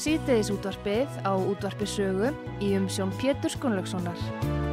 Sýtiðis útvarpið á útvarpisögu í umsjón Pétur Skunlökssonar.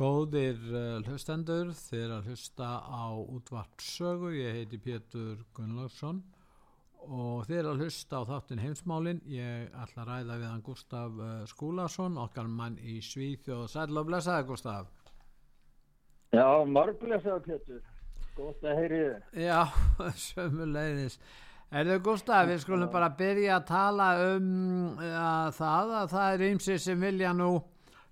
Góðir uh, hlustendur, þeir að hlusta á útvartsögu, ég heiti Pétur Gunnlaugsson og þeir að hlusta á þáttin heimsmálin, ég ætla að ræða við hann Gustaf uh, Skúlason, okkar mann í Svíþjóð, sæl og blessaði Gustaf. Já, margblessaði Pétur, gótt að heyri þið. Já, sömulegnis. Erðu Gustaf, við skulum bara byrja að tala um uh, það að það er ymsið sem vilja nú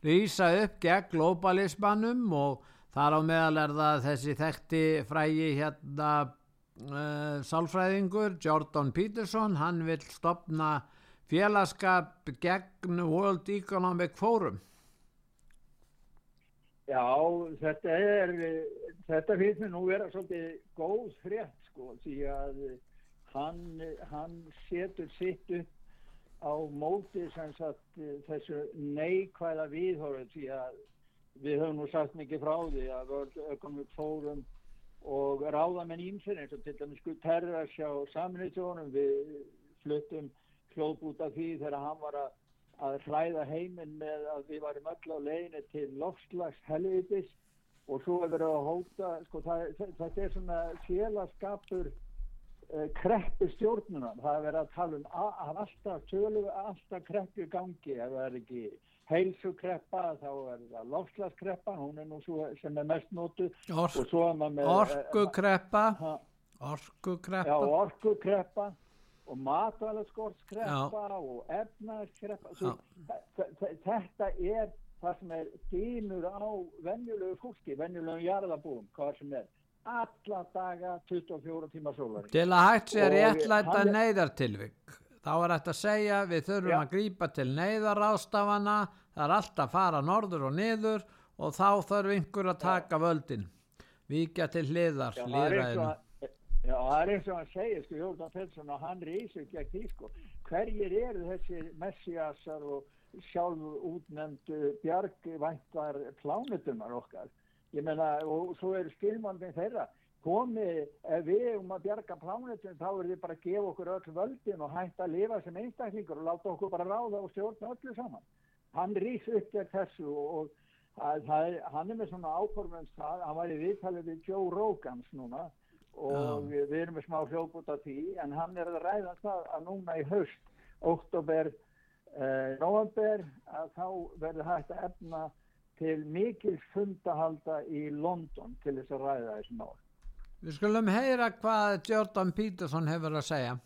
rýsa upp gegn globalismannum og þar á meðal er það þessi þekkti frægi hérna uh, sálfræðingur Jordan Peterson, hann vil stopna félagskap gegn World Economic Forum. Já, þetta er, þetta finnst mér nú vera svolítið góð frétt sko, því að hann, hann setur sitt upp á móti sagt, þessu neikvæða viðhórið því að við höfum nú sagt mikið frá því að vörðum við fórum og ráðamenn ímsinn eins og til dæmis Guterres hjá saminnitjónum við fluttum hljóðbút af því þegar hann var að, að hlæða heiminn með að við varum öll á leginni til lofslags helvitis og svo hefur við að hóta sko, það, þetta er svona félagskapur uh, kreppu stjórnuna það er verið að tala um að alltaf tölu, alltaf kreppu gangi. Ef það er ekki heilsukreppa þá er það lofslagskreppa hún er nú svo sem er mest nótu Or orkukreppa. orkukreppa. Já orkukreppa og matvælaskortskreppa og efnarskreppa þetta er það sem er dýmur á vennjulegu fólki, vennjulegu jarðabúum hvað sem er alla daga 24 tíma sólar til að hægt sér réttlæta neyðartilvik þá er þetta að segja við þurfum ja. að grýpa til neyðarástafana það er alltaf að fara norður og niður og þá þarf einhver að taka ja. völdin vikja til hliðar hlýðræðinu Já, það er eins og hann segir, sko, Jórdan Pelsson og hann reysir gegn því, sko, hverjir eru þessi messiasar og sjálf útnefndu bjargvæntar plánutumar okkar ég menna og svo eru skilmandin þeirra. Komið, ef við um að bjarga plánetin þá er þið bara að gefa okkur öll völdin og hægt að lifa sem einstaklingur og láta okkur bara ráða og stjórna öllu saman. Hann rýs upp gegn þessu og að, er, hann er með svona það, hann var í viðtalið við Joe Rogans núna og við, við erum með smá hljóput af því en hann er að ræða það að núna í haust, oktober eh, november að þá verður hægt að efna til mikil fundahalda í London til þess að ræða þessum ár. Við skulum heyra hvað Jordan Peterson hefur að segja.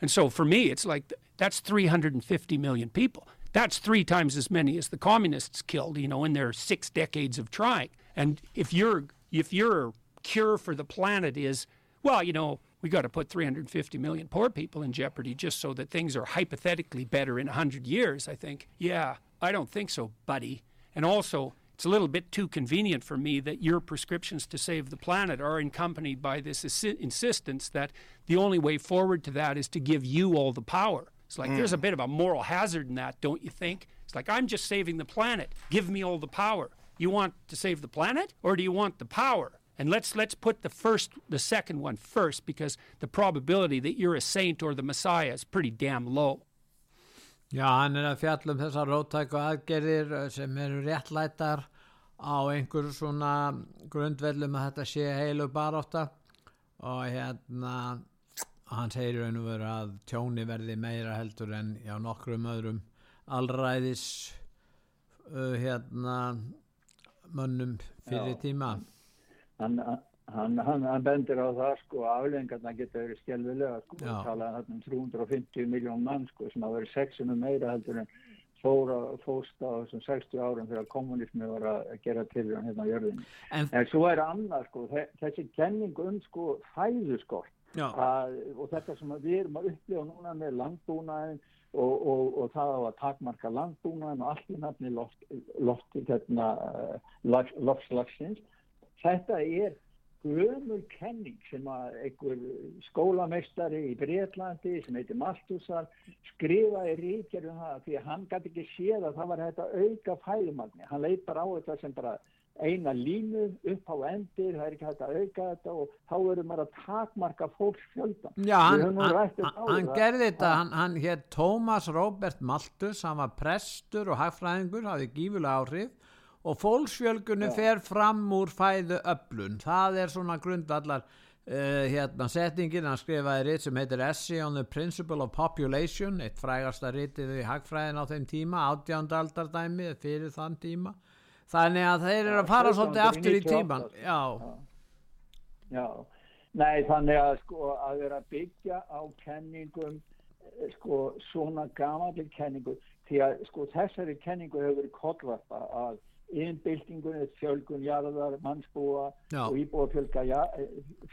And so for me it's like that's 350 million people. That's three times as many as the communists killed, you know, in their six decades of trying. And if your if your cure for the planet is, well, you know, we got to put 350 million poor people in jeopardy just so that things are hypothetically better in 100 years, I think. Yeah, I don't think so, buddy. And also, it's a little bit too convenient for me that your prescriptions to save the planet are accompanied by this assi- insistence that the only way forward to that is to give you all the power. It's like mm. there's a bit of a moral hazard in that, don't you think? It's like I'm just saving the planet. Give me all the power. You want to save the planet or do you want the power? And let's let's put the first the second one first because the probability that you're a saint or the messiah is pretty damn low. Já, hann er að fjalla um þessar róttæku aðgerðir eh, sem eru réttlætar á einhver svona grundvellum að þetta sé heilu baróta og hérna hann segir raun og veru að tjóni verði meira heldur en já nokkrum öðrum allræðis uh, hérna mönnum fyrir já, tíma hann, Hann, hann, hann bendir á það sko aflengarna geta verið skjálfilega sko og talaði um 350 miljón mann sko sem að verið sexunum meira heldur en fóra fósta á þessum 60 árum þegar kommunismi var að gera til hérna á jörðinu. En, en svo er annað sko þessi kenning um sko fæðuskort og þetta sem við erum að upplifa núna með landbúnaðin og, og, og það á að takmarka landbúnaðin og allt í nafni loft, loft, hérna, loftslagsins. Þetta er gömul kenning sem að einhver skólameistari í Breitlandi sem heitir Malthusar skrifaði ríkjur um það því að hann gæti ekki séð að það var þetta auka fæðumagni hann leið bara á þetta sem bara eina línu upp á endir, það er ekki hægt að auka þetta og þá verður maður að takmarka fólksfjöldan. Já, Við hann, höfum nú hann, um hann, hann gerði þetta, hann, hann hétt Tómas Róbert Maltus, hann var prestur og hagfræðingur, hafði gífulega áhrif og fólksfjölgunni fer fram úr fæðu öflun. Það er svona grundallar uh, hérna settingin, hann skrifaði ritt sem heitir Essay on the Principle of Population, eitt frægasta rittið í hagfræðin á þeim tíma, átjándaldardæmi fyrir þann tíma. Þannig að þeir eru að fara svolítið aftur í 1798, tíman. Já, Já, nei þannig að sko að vera byggja á kenningum eh, sko svona gamalli kenningu. Því að sko þessari kenningu hefur verið kollvarpa að innbyltingunni, fjölgun, jarðar, mannsbúa Já. og íbúa fjölga, ja,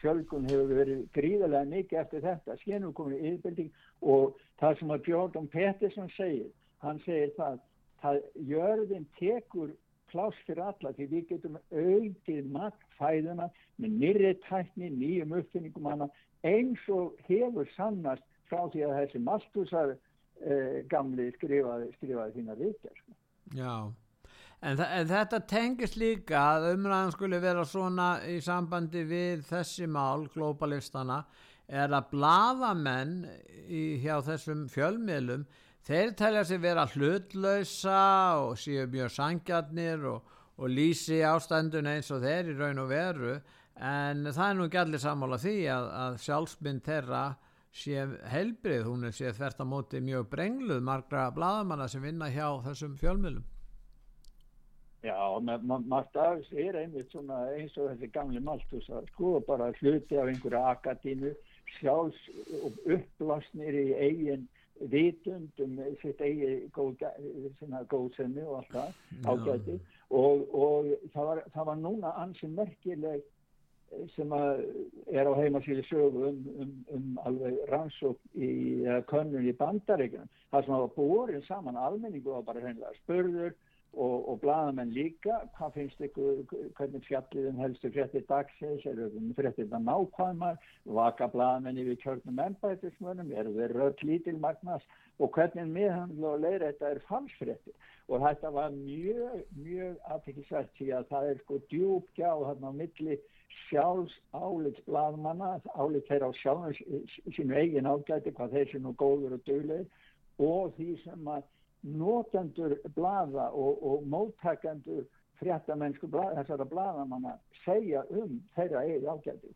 fjölgun hefur verið gríðarlega mikið eftir þetta, skennum komin innbylting og það sem að Björn Pettersson segir, hann segir það, það jörðin tekur pláss fyrir alla því við getum aukið makkfæðuna með nýri tækni, nýjum uppfinningum hana eins og hefur sannast frá því að þessi Malthusar eh, gamli skrifaði, skrifaði þína. Sko. Já, en, en þetta tengist líka að umræðan skulle vera svona í sambandi við þessi mál, globalistana, er að bladamenn í, hjá þessum fjölmiðlum, þeir telja sig vera hlutlausa og séu mjög sangjarnir og, og lýsi ástandun eins og þeir í raun og veru, en það er nú ekki allir sammála því að, að sjálfsmynd þeirra sé helbrið, hún er sé þvert á móti mjög brengluð margra bladamanna sem vinna hjá þessum fjölmiðlum. Já, af þessu er einmitt svona eins og þessi gamli Malthusar, sko bara hluti af einhverja akadínu, sjálfs og upplasnir í eigin vitund um sitt eigi góð, góðsenni og allt það ágæti. Og, og það, var, það var núna ansinn merkileg sem að er á heimasíli sögu um, um, um alveg rannsók í uh, könnun í bandaríkjum það sem hafa búin saman almenningu og bara hreinlega spurður og, og bladamenn líka hvað finnst ykkur, hvernig fjallið um helstu fréttir dagsins, eru fréttir það nákvæmar, vaka bladamenn yfir kjörnum ennbætismönum, eru þeir rödd lítilmagnast og hvernig miðhandla og leira þetta er falsfréttir? Og þetta var mjög, mjög aðtækisvært því að það er sko djúbgjá þarna á milli sjálfs álits bladmanna, álits þeirra á sjálfum sínu eigin ágæti hvað þeir sem nú góður og döglegir og því sem að notendur blada og, og móttakendur fréttamennsku blada, þessara bladamanna segja um þeirra eigið ágæti.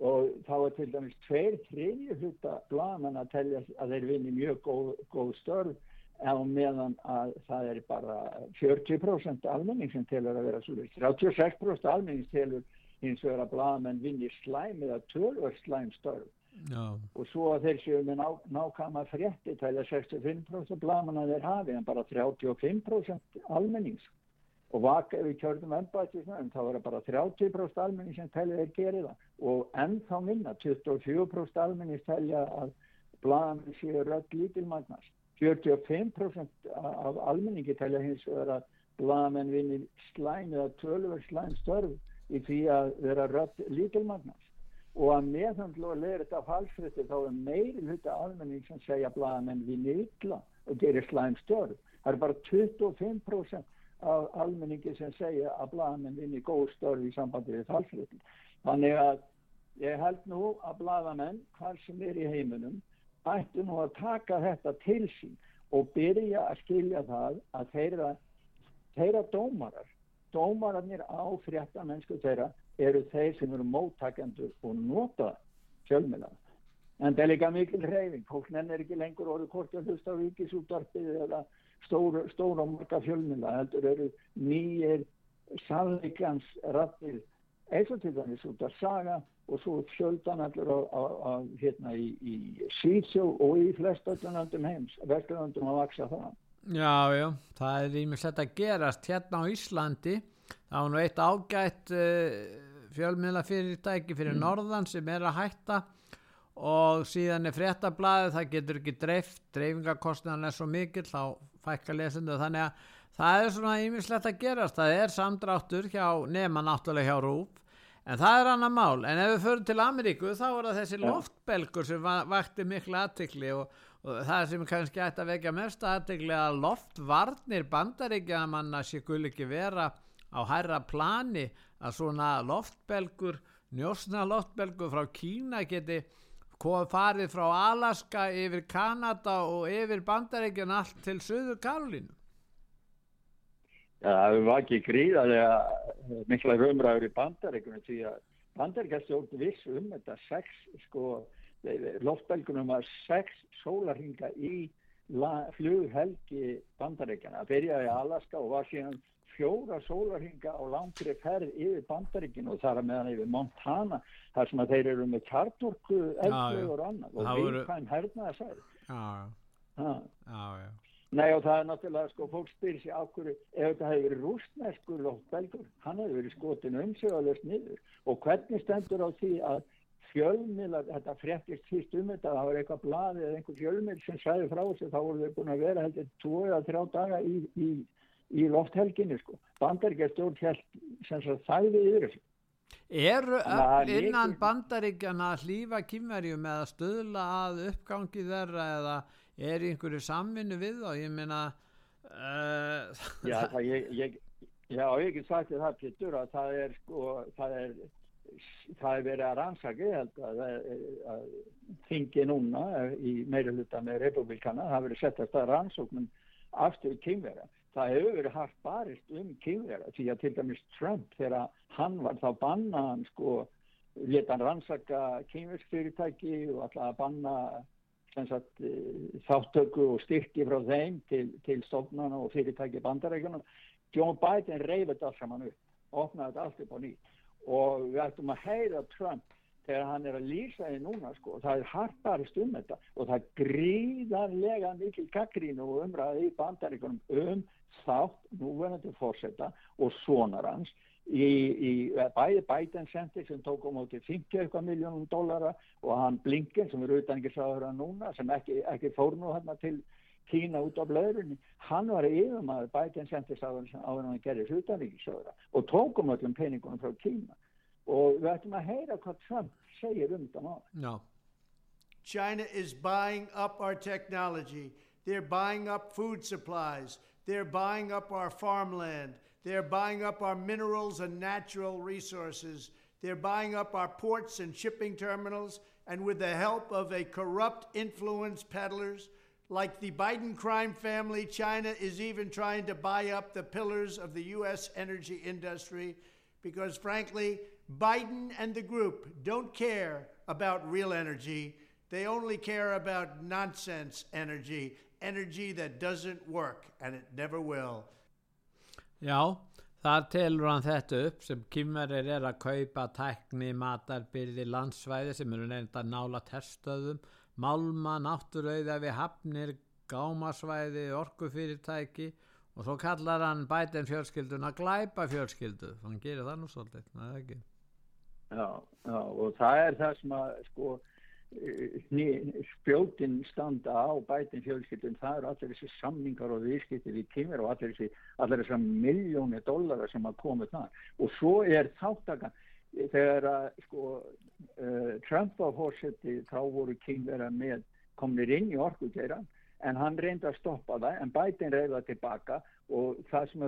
Og þá er til dæmis tveir þriðju hluta bladamanna að telja að þeir vinni mjög góð, góð störf á meðan að það er bara 40% almenning sem telur að vera svo 36% almenning telur hins vegar að bladamenn vinni slæm eða tölvör slæm störf Já. og svo að þeir séu með ná, nákama frétti tæla 65% blamanna þeir hafi en bara 35% almennings. Og vaka ef við kjörðum ennbættis en þá er bara 30% almenning sem tæla þeir gerir það. Og ennþá minna 24% almenning tælja að blamann séu rödd lítilmagnast 45% af almenningi tælja hins vegar að blamann vinni slæm eða tölver slæm störf í því að vera rödd lítilmagnast og að meðhandla og leira þetta falsfrittir þá er meiri hluta almenning sem segja blaðamenn við nýtla og gerir slæm störf. Það er bara 25% af almenningi sem segja að blaðamenn vinni góð störf í sambandi við falsfrittir. Þannig að ég held nú að blaðamenn, hvar sem er í heiminum, ættu nú að taka þetta til sín og byrja að skilja það að þeirra, þeirra dómarar, dómararnir á fréttamennsku þeirra eru þeir sem eru móttakendur og nota fjölmjöla. En það er líka mikil hreyfing. Fólk nennir ekki lengur orðið hvort að hlusta á ríkisúttarpið eða stóra, stóra marga fjölmjöla. Heldur eru nýjir sannleikans rattir eins og til dæmis út af saga og svo fjöldan á, á hérna í, í Svítsjó og í flest öllunandum heims. Vesturlandum að vaksa það. Já, já, það er ímislegt að gerast hérna á Íslandi. Það var nú eitt ágætt uh, fjölmiðla fyrirtæki fyrir mm. norðan sem er að hætta og síðan er fréttablaðið, það getur ekki dreift, dreifingarkostnaðan er svo mikill, þá fækka lesendu þannig að það er svona ímislegt að gerast, það er samdráttur hjá nema náttúrulega hjá Rúf en það er annar mál, en ef við förum til Ameríku þá er það þessi loftbelgur sem vakti miklu aðtikli og, og það sem kannski ætti að vekja mest aðtikli að loftvarnir bandaríkja manna sé gull ekki vera á hærra plani að svona loftbelgur, njósna loftbelgur frá Kína geti farið frá Alaska yfir Kanada og yfir bandaríkjan allt til Suður Karolínu? Já, það var ekki gríðarlega mikla raumræður í bandaríkunum því að bandaríkastjórn viss um þetta sex, sko, loftbelgunum var sex sólarhinga í flughelgi bandaríkjana. Það byrjaði í Alaska og var síðan fjóra sólarhinga á langri ferð yfir bandaríkinu og þar að meðan yfir Montana þar sem að þeir eru með kjartorku og annað og við voru... hvaðum hernaða já. Nei og það er náttúrulega sko fólk spyrir sér ákveður ef þetta hefur verið rústneskur lóttbelgur, hann hefur verið skotin umsögulegst niður. Og hvernig stendur á því að fjölmil þetta fréttist fyrst um þetta það var eitthvað bladi eða einhver fjölmil sem sæði frá sig þá voru þau búin að vera heldur tvo eða þrjá daga í, í, í lofthelginni sko. Bandaríkjastjórn held sem það þæði yfir þessu. Eru innan bandaríkjana hlýfa kymverjum eða stöðla að uppgangi þeirra eða er einhverju samvinnu við þá? Ég meina uh, já, það, ég, ég, já, ég get sagt það Pétur að það er sko, það er það er verið að rannsaka ég held að, að, að þingi núna í meira hluta með republikana það verið settast að rannsóknum aftur kynvera það hefur verið hægt barist um kynvera því að til dæmis Trump þegar hann var þá bannaðan sko leta hann rannsaka kynversfyrirtæki og alltaf að banna sagt, eh, þáttöku og styrki frá þeim til, til stofnana og fyrirtæki bandarækjuna John Biden reyði þetta alls saman upp opnaði þetta allt upp á nýtt. Og við ættum að heyra Trump þegar hann er að lýsa því núna sko, það er harparist um þetta og það gríðarlega mikil gaggrínu og umræði í bandaríkunum um þátt núverðandi fórsetta og sonar hans í, í bæði Biden Center sem tók á móti 50 miljónum dólara og hann Blinken sem er auðvitað ekki sáður að núna sem ekki, ekki fór nú hann til Kína út á blöðrunni, hann var yfirmaður Biden Center sáður að hann gerir utanríkisöðra og tókum öllum peningunum frá Kína og við ættum að heyra hvað Trump segir um þetta mál. No. China is buying up our technology. They're buying up food supplies. They're buying up our farmland. They're buying up our minerals and natural resources. They're buying up our ports and shipping terminals. And with the help of a corrupt influence peddlers like the Biden crime family, China is even trying to buy up the pillars of the U.S. energy industry because, frankly, Biden and the group don't care about real energy. They only care about nonsense energy, energy that doesn't work, and it never will. Já, þar telur hann þetta upp sem kymverir er að kaupa tækni, matarbyrði, landsvæði sem eru nefnda nála teststöðum, málma, náttúrauða við hafnir, gámasvæði, orkufyrirtæki og svo kallar hann bætinn fjölskylduna glæpa fjölskyldu. Hann gerir það nú svolítið, það er ekki. Já, já, og það er það sem að sko spjótin standa á bætin fjölskyldun, það eru allir þessi samningar og viðskiptir í tímir og allir þessi allir þessar miljónir dólarar sem að koma það og svo er þáttakann þegar að sko uh, Trump á hósetti þá voru kynvera með komnir inn í orkuteirann en hann reyndi að stoppa það en Biden reyða tilbaka og það sem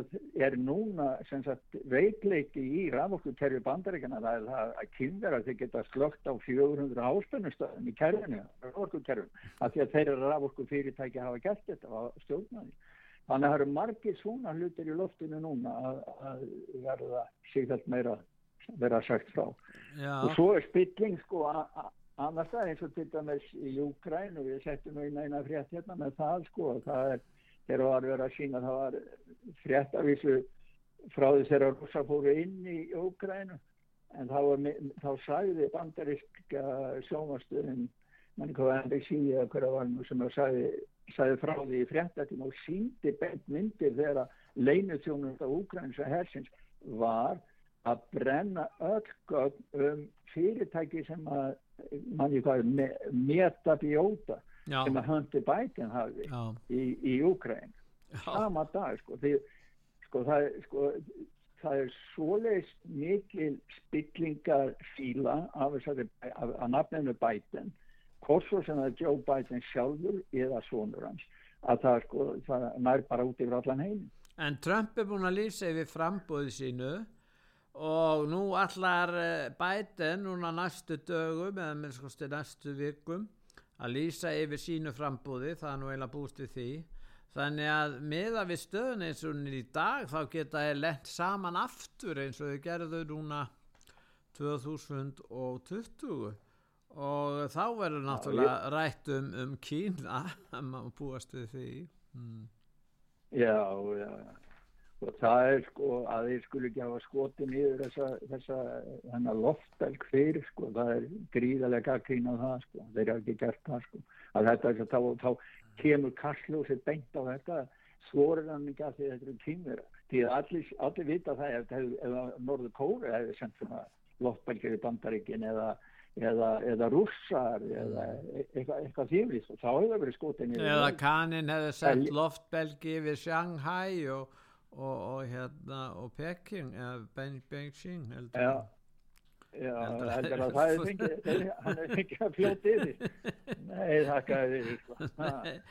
er núna sagt, veikleiki í rafokkukerfi bandaríkjana það er það að kynverða þeir geta slögt á 400 áspennustöðum í kerfinu, rafokkukerfinu af því að þeirra rafokku hafa gert þetta á stjórnaði þannig að það eru margir svona hlutir í loftinu núna að, að verða síðan meira vera sagt frá Já. og svo er spilling sko að annars það er eins og til dæmis í Júkræn og við settum nú í næna frétt hérna með það sko og það er þegar það var verið að sína það var frétt af þessu frá þess að rúsa fóru inn í Júkrænu en var, þá sagði bandariska sjómastöðin manni hvað NBC eða hverja var nú sem sagði, sagði frá því fréttatíma og síndi bent myndir þegar leinuþjónum á Úkrænsa hersins var að brenna öll um fyrirtæki sem að manni hvað me, metabióta sem að Hunter Biden hafi Já. í, í Úkræn sama dag sko, því, sko, það, sko, það er svoleiðist mikil spillingar fíla af, af, af, af nafninu Biden hvort svo sem er Joe Biden sjálfur eða svonur hans að það, sko, það nær bara út yfir allan heim En Trump er búin að lýsa yfir frambúði sínu og nú allar eh, Biden núna næstu dögum eða með næstu vikum að lýsa yfir sínu frambúði, það er nú eiginlega búist við því. Þannig að meða við stöðun eins og hún í dag þá geta þeir lent saman aftur eins og þau gerðu núna 2020 og þá verður náttúrulega ég... rætt um, um Kína að maður búast við því mm. Já, já, já og það er sko að þeir skulle ekki hafa skoti nýður þessa, þessa hennar loftbelg fyrir sko. Það er gríðarlega gaggrín á það sko. Þeir hafa ekki gert það sko. Að þetta er þá, þá kemur kastljósið beint á þetta. Svorir hann ekki að því þetta eru kýmur því að allir, allir vita það ef, ef, ef Norður Kóri hefði sendt svona loftbelgir í bandaríkin eða eða, eða rússar eða eitthvað, eitthvað þýrlist og þá hefur það verið skotin eða kannin hefði sett loftbelgi við Shanghai og, og, og hérna og Peking eða Beijing heldur já, já heldur að það er fengið hann er fengið að fljóti yfir nei þakka yfir sko.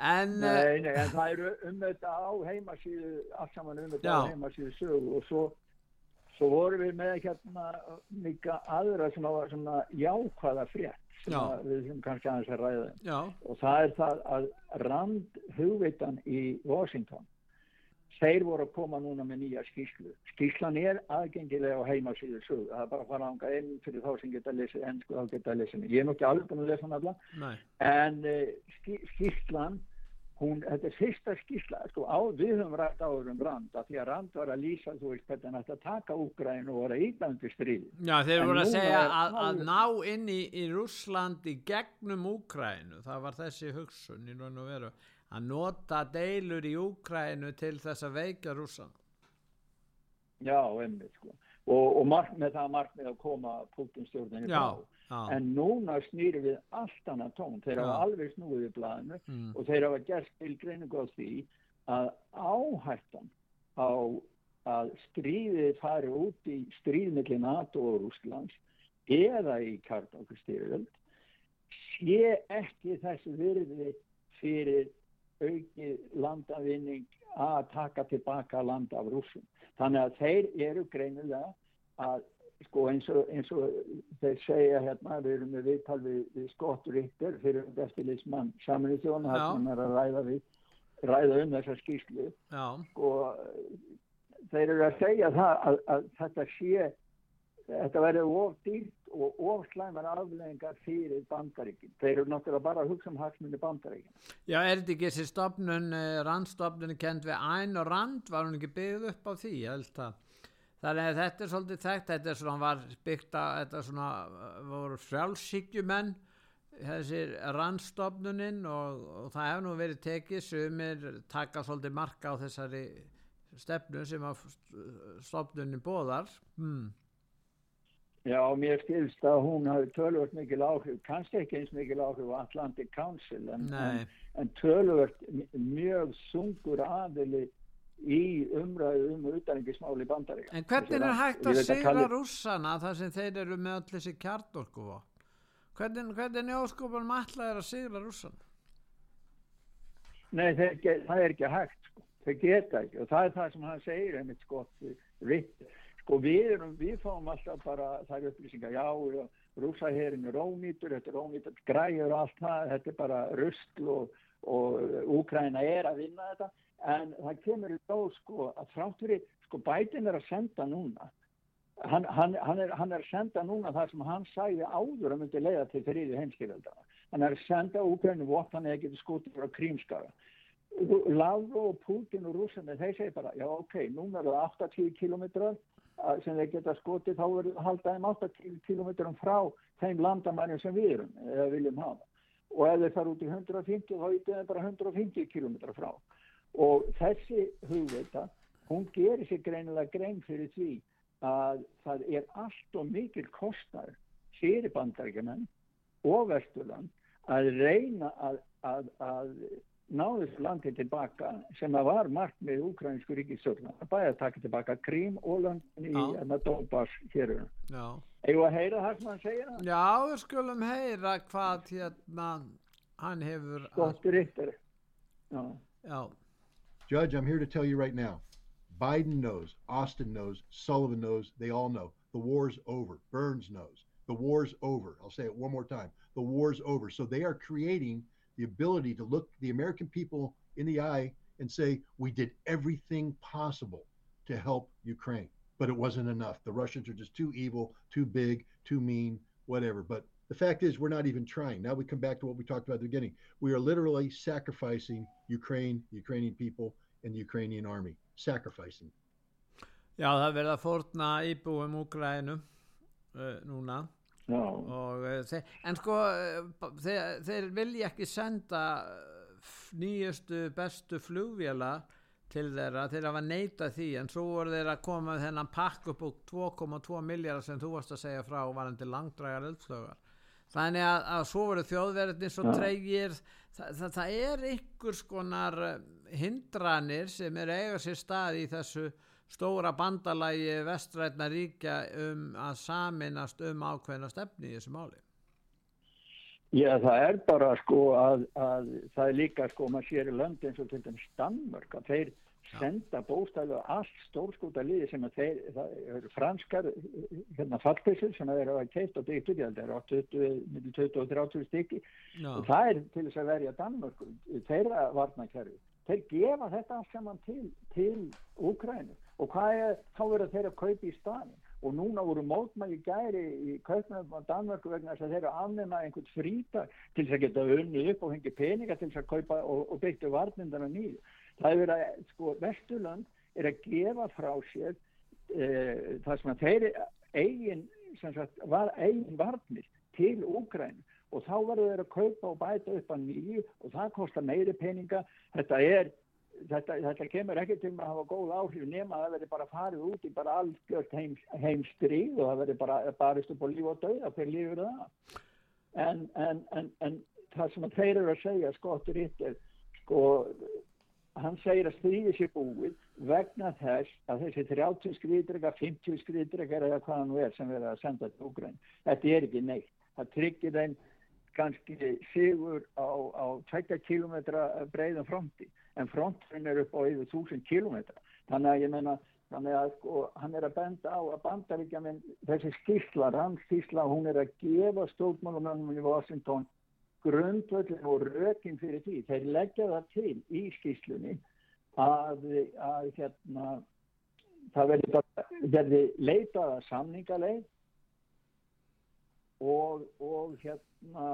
En, nei, nei, en það eru um þetta á heimasíðu allt saman um þetta á heimasíðu sög og svo svo vorum við með hérna líka aðra sem var svona jákvæða frétt sem Já. við sem kannski aðeins að ræða um. Já. og það er það að Rand hugveitan í Washington þeir voru að koma núna með nýja skíslu skíslan er aðgengilega á heimasíðu sög, það er bara að fara ánga inn fyrir þá sem geta að lesa, enn sko þá geta að lesa ég er nokkið alveg búin að lesa hann alla. En uh, skíslan hún, þetta er fyrsta skísla sko, á, við höfum rætt áður um Rand að því að Rand var að lýsa þú veist hvernig hann ætti að taka Úgræn og voru að ídandi stríð. Já þeir voru að segja að, að ná inn í, í Rússlandi gegnum Úgrænu það var þessi hugsun í raun og veru að nota deilur í Úgrænu til þess að veika Rússan Já, emmi sko. Og, og mark, með það markmið að koma Putin-stjórnini frá. Já. en núna snýri við allt annað tón. Þeir hafa alveg snúið í blæðinu mm. og þeir hafa gert tilgreiningu á því að áhættan á að stríðið fari út í stríðmilli NATO og Rúslands eða í kartokustyrjöld sé ekki þessu virði fyrir aukið landavinning að taka tilbaka land af rúsum. Þannig að þeir eru greinilega að sko eins og, eins og þeir segja hérna, við erum með viðtal við, við Scott Ritter fyrir eftirlýsmann saminu þjóna hann er að ræða, við, ræða um þessa skýrslu. Og sko, þeir eru að segja það að, að þetta sé þetta verður of dýrt og of slæmar afleggingar fyrir bandaríkin þeir eru náttúrulega bara að hugsa um hagsmunni bandaríkin Já, er þetta ekki þessi stopnun eh, randstopnun kent við æn og rand var hún ekki byggð upp á því, ég held að Þannig að þetta er svolítið þekkt, þetta er svona var byggt að, þetta svona voru frjálsíkjumenn, þessir rannstofnuninn og, og það hefur nú verið tekið sumir taka svolítið marka á þessari stefnu sem að stofnuninn bóðar. Hmm. Já, mér skilst að hún hafi tölvört mikil áhrif, kannski ekki eins mikil áhrif á Atlantic Council en, en, en tölvört mjög sungur aðili í umræðu um utanengismáli bandaríka. En hvernig er hægt að sigra rússana þar sem þeir eru með allir þessi kjartorku á? Hvernig, hvernig er óskopunum allar að sigra rússana? Nei, þeir, það er ekki hægt sko. Þeir geta ekki og það er það sem hann segir einmitt sko, sko við, erum, við fáum alltaf bara þær upplýsingar, já, rússaherin er ónýtur, þetta er ónýtur græður og allt það, þetta er bara rustl og, og Úkræna er að vinna þetta. En það kemur í dó sko að fráttur sko bætin er að senda núna hann, hann, hann, er, hann er senda núna það sem hann sæði áður að myndi leiða til þriði heimskiröldana hann er senda Úkrænu vott hann eða getur skotið frá krímskara Lavró og Putin og rúsarnir þeir segi bara já ok, núna er það 80 kilometrar sem þeir geta skotið þá verður það haldaðum 80 kilometrum frá þeim landamærin sem við erum eða viljum hafa. Og ef þeir fara út í 150 þá er það bara 150 kilometra frá. Og þessi hugveita hún gerir sér greinilega grein fyrir því að það er allt og mikil kostnar fyrir bandarækjumenn og vesturland að reyna að, að, að ná þessu landi tilbaka sem að var margt með ukrainsku ríkistölduna að bæja að taka tilbaka Krím og landin í enna Dóbars hér Eða að heyra það sem hann segir Já, við skulum heyra hvað hérna hann hefur Skottur yttir Já, Já Judge, I'm here to tell you right now. Biden knows, Austin knows, Sullivan knows, they all know. The war's over. Burns knows. The war's over. I'll say it one more time. The war's over. So they are creating the ability to look the American people in the eye and say, we did everything possible to help Ukraine, but it wasn't enough. The Russians are just too evil, too big, too mean, whatever. But the fact is, we're not even trying. Now we come back to what we talked about at the beginning. We are literally sacrificing Ukraine, Ukrainian people, and the Ukrainian army. Sacrificing. Já, það verða fórna íbúum Úkrænum uh, núna. Og, þeir, en sko, uh, þeir, þeir vilja ekki senda nýjustu, bestu flugvjala til þeirra. Til að neita því en svo voru þeir að koma með þennan pakk upp úr 2,2 miljardar sem þú varst að segja frá varandi langdrægar eldflögar þannig að, að svo voru þjóðverðin svo treygir. Það, það, það er ykkur skonar hindranir sem er eiga sér stað í þessu stóra bandalægi vestrætna ríkja um að saminast um ákveðna stefni í þessu máli? Já, það er bara sko að, að það er líka sko, maður sér í lönd eins og til dæmis Danmörk að þeir senda bóstæðu allt stórskúta liði sem að þeir, það eru franskar hérna fallpissur sem þeir hafa keitt og byggt upp, það eru 20 og 30 stykki. Og það er til þess að verja Danmörk þeirra varnakerfi, þeir gefa þetta allt saman til, til Úkrænu og hvað er, þá verður þeir að kaupa í staðin og núna voru mótmæli gæri í kaupnum á Danmörku vegna þess að þeir eru afnema einhvern frítag til þess að geta unnið upp og hengi peninga til þess að kaupa og, og byggja varnindana nýju. Það er verið að, sko, Vesturland er að gefa frá sér e, það sem að þeir eigin, sagt, var, eigin varnir til Úgræn og þá verður þeir að kaupa og bæta upp að nýju og það kostar meiri peninga. Þetta er Þetta, þetta kemur ekki til að hafa góð áhrif nema að það veri bara farið út í bara algjört heim, heimstríð og það veri bara barist upp á líf og dauða fyrir lífur það. En, en, en, en það sem þeir eru að segja skottur yttir sko hann segir að stríði sér búið vegna þess að þessi 30 skriðdrega, 50 skriðdrega eða hvað hann er sem verður að senda til Úgræn þetta er ekki neitt, það tryggir þeim kannski sigur á, á 20 km breiðum fronti en fronturinn er upp á yfir 1000 kilometra þannig að ég menna þannig að sko, hann er að benda á að bandaríkja minn þessi skísla hún er að gefa stjórnmálumönnum í Washington grundvöldin og rökin fyrir því, þeir leggja það til í skíslunni að, að hérna það verði leitað að samningaleið og, og hérna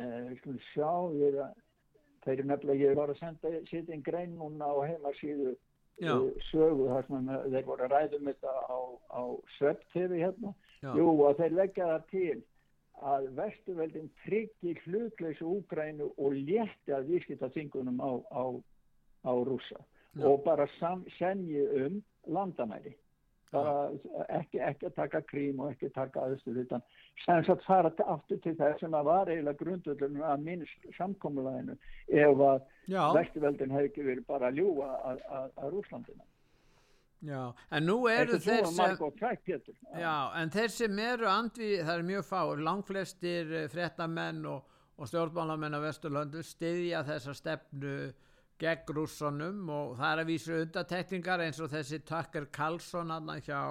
eh, við skulum sjá er að þeir eru nefnilega, ég var að senda sitt einn grein núna á heimasíðu uh, sögu þar sem þeir voru að ræðum þetta á, á svepptefi hérna, Já. jú að þeir leggja það til að vestuveldin tryggir hlutleysu Úgrænu og létti að vískita þingunum á, á, á rúsa Já. og bara senji um landamæri ekki, ekki að taka krím og ekki að taka aðstöð utan sem sagt fara aftur til það sem að var eiginlega grundvöldunum að minnst samkommulæðinu ef að vestuveldin hefði ekki verið bara að ljúa að, Rúslandina Já, en nú eru þeir sem Já, en þeir sem eru andvi, það er mjög fá, langflestir eh, frettamenn og, og stjórnmálamenn á Vesturlöndu stiðja þessa stefnu gegn rússunum og það er að vísa undatekningar eins og þessi Tucker Carlson hjá,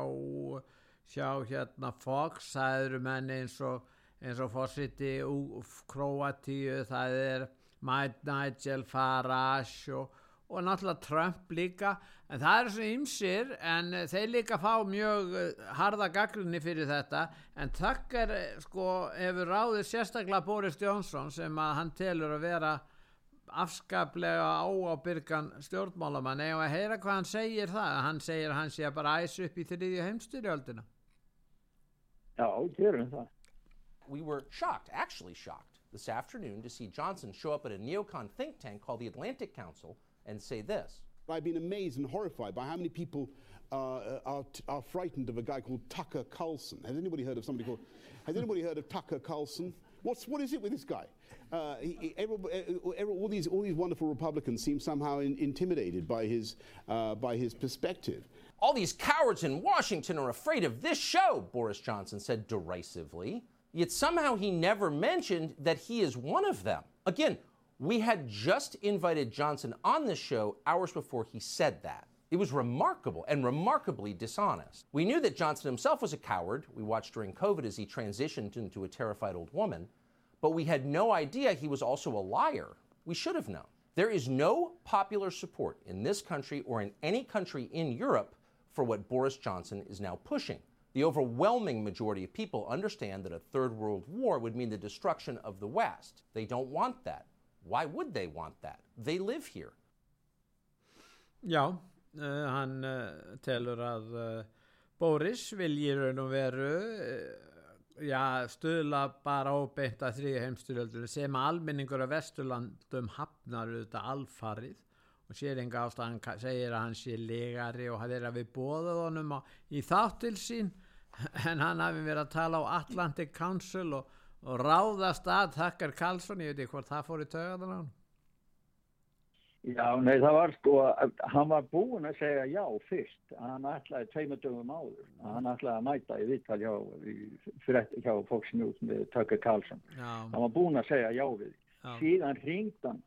hjá hérna Fox, það eru menni eins og, og fórsiti Kroatíu, það er Nigel Farage og, og náttúrulega Trump líka. En það eru svo ymsir en þeir líka fá mjög eh, harða gaglunni fyrir þetta. En Tucker eh, sko hefur ráðið sérstaklega Boris Johnson sem að hann telur að vera afskaplega áábyrgan stjórnmálamann eða að heyra hvað hann segir það hann segir að hann sé að bara æs upp í þriðju heimstyrjöldina Já, gerum það We were shocked, actually shocked this afternoon to see Johnson show up at a neocon think tank called the Atlantic Council and say this I've been amazed and horrified by how many people uh, are, are frightened of a guy called Tucker Carlson. Has anybody heard of somebody called? Has anybody heard of Tucker Carlson? What's what is it with this guy? Uh, he, every, all these all these wonderful Republicans seem somehow in, intimidated by his uh, by his perspective. All these cowards in Washington are afraid of this show, Boris Johnson said derisively. Yet somehow he never mentioned that he is one of them. Again, We had just invited Johnson on this show hours before he said that. It was remarkable and remarkably dishonest. We knew that Johnson himself was a coward. We watched during COVID as he transitioned into a terrified old woman. But we had no idea he was also a liar. We should have known. There is no popular support in this country or in any country in Europe for what Boris Johnson is now pushing. The overwhelming majority of people understand that a third world war would mean the destruction of the West. They don't want that. Why would they want that? They live here. Uh, hann uh, telur að uh, Boris vilji raun og veru já, stuðla bara óbeint að þrýja heimstyrjöldunum sem almenningur af Vesturlandum hafnar auðvitað alfarið. Og sér enga ástæðan segir að hann sé legari og það er að við bóðað honum á, í þáttil sín. En hann hafi verið að tala á Atlantic Council og, og ráðast að Þakkar Karlsson, ég veit ekki hvort það fór í töðan á hann Já, nei, það var sko, hann var búinn að segja já fyrst, hann ætlaði tveimundum áður, hann ætlaði að mæta í vittal hjá, hjá með Tucker Carlson, já. hann var búinn að segja já við, já. síðan ringd hann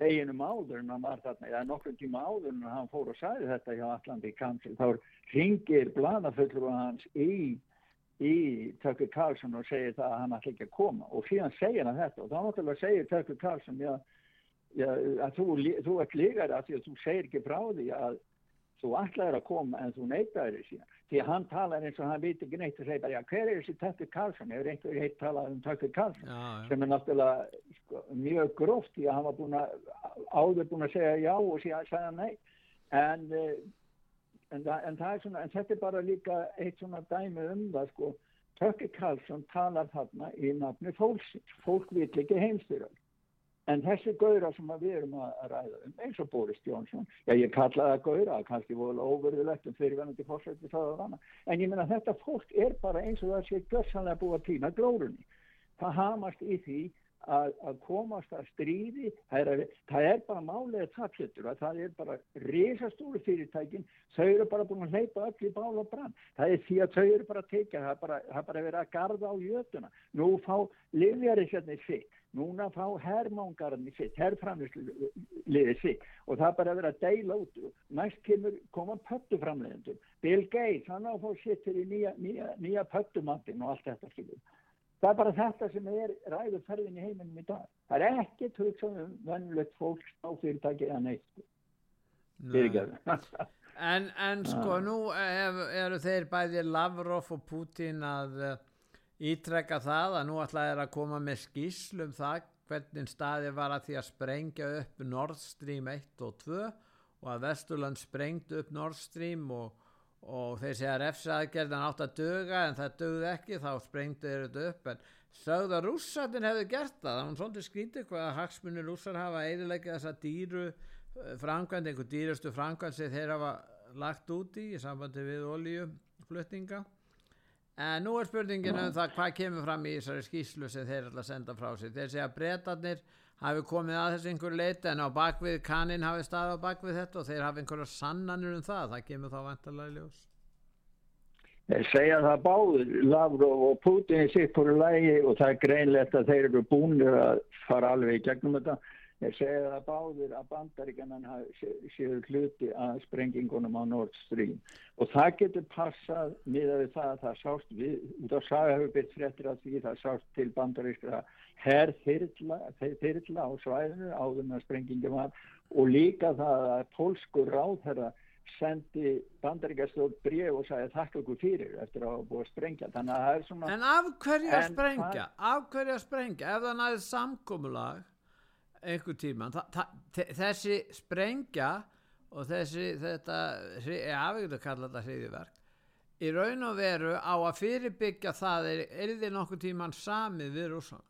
deginum áður en hann var þarna, eða nokkur tíma áður en hann fór og sagði þetta hjá Atlantic Council, þá ringir bladafullur hans í, í Tucker Carlson og segir það að hann ætla ekki að koma. Og síðan segir hann þetta og þá náttúrulega segir Tucker Carlson, já, Já, að þú, þú ert lígar að því að þú segir ekki frá því að þú ætlaður að koma en þú neytaður síðan. Því að hann talar eins og hann veit ekki neitt og segir bara, já, hver er þessi Tucker Carlson? Hefur einhver heitt talað um Tucker Carlson? Já, já. Sem er náttúrulega sko, mjög gróft því að hann var búin að, áður búin að segja já og segja nei. En, eh, en, en, svona, en þetta er bara líka eitt svona dæmi um það, sko. Tucker Carlson talar þarna í nafni fólksins. Fólk vil ekki heimstyrjum. En þessi gauðra sem við erum að ræða um, eins og Boris Jónsson, já ég kalla það gauðra, kannski voru óverðilegt um fyrirvenandi fórsætti það og þannig, en ég minna þetta fólk er bara eins og það sé gössanlega búið að týna glórunni. Það hamast í því að, að komast að stríði, það er, það er bara málega tapsettur að það er bara risastóru fyrirtækin, þau eru bara búin að hleypa öll í bál og brann. Það er því að þau eru bara að teika, það er bara, bara verið að garda á jötuna. Nú fá livjarisjarnir sitt núna fá herrmángarni sitt, herrframliðið sitt og það er bara að vera að deila út. Næst kemur, koma pöttuframliðendur Bill Gates, hann á að fá sitt fyrir nýja, nýja, nýja pöttumandin og allt þetta skilur. það er bara þetta sem er ræðu ferðin í heiminum í dag. Það er ekki töksan um vennulegt fólks á fyrirtæki eða neitt en, en sko nú eru þeir bæði Lavrov og Putin að ítrekka það að nú ætlaði að koma með skíslum það hvernig staði var að því að sprengja upp Nord Stream 1 og 2 og að Vesturland sprengdi upp Nord Stream og, og þeir segja að refsaðgerðan átt að döga en það dögði ekki þá sprengdi þeir þetta upp. En sögða rússatinn hefði gert það. Það var svona skrítið hvað að hagsmunni rússar hafa eðilegja þessa dýru eh, framkvæmd, einhver dýrastu framkvæmd sem þeir hafa lagt út í í sambandi við oljuflutninga En nú er spurningin um það hvað kemur fram í þessari skýslu sem þeir ætla að senda frá sig. Þeir segja að breytarnir hafi komið að þessu einhver leiti en á bakvið kannin hafi staðið á bakvið þetta og þeir hafi einhverja sannanur um það. Það kemur þá vantarlega í ljós. Þeir segja það báður, Lavrov og Putin í fyrir lægi og það er greinlegt að þeir eru búin að fara alveg í gegnum þetta. Ég segi það báðir að bandaríkjaman séu hluti að sprengingunum á Nord Stream og það getur passað miða við það að það sást við, út á saga hefur byrjt fréttir að því það sást til bandaríkja herr þyrla á svæðinu áður með sprengingum var og líka það að pólskur ráðherra sendi bandaríkjastótt breg og sagði þakka okkur fyrir eftir að hafa búið að sprengja að er svona En af hverju að sprengja? Af hverju að sprengja? Ef það næði samkómulag einhver tíma þessi sprengja og þessi þetta ég hafi ekki að kalla þetta hriðiverk í raun og veru á að fyrirbyggja það er, er þið nokkuð tíman samið við rúsan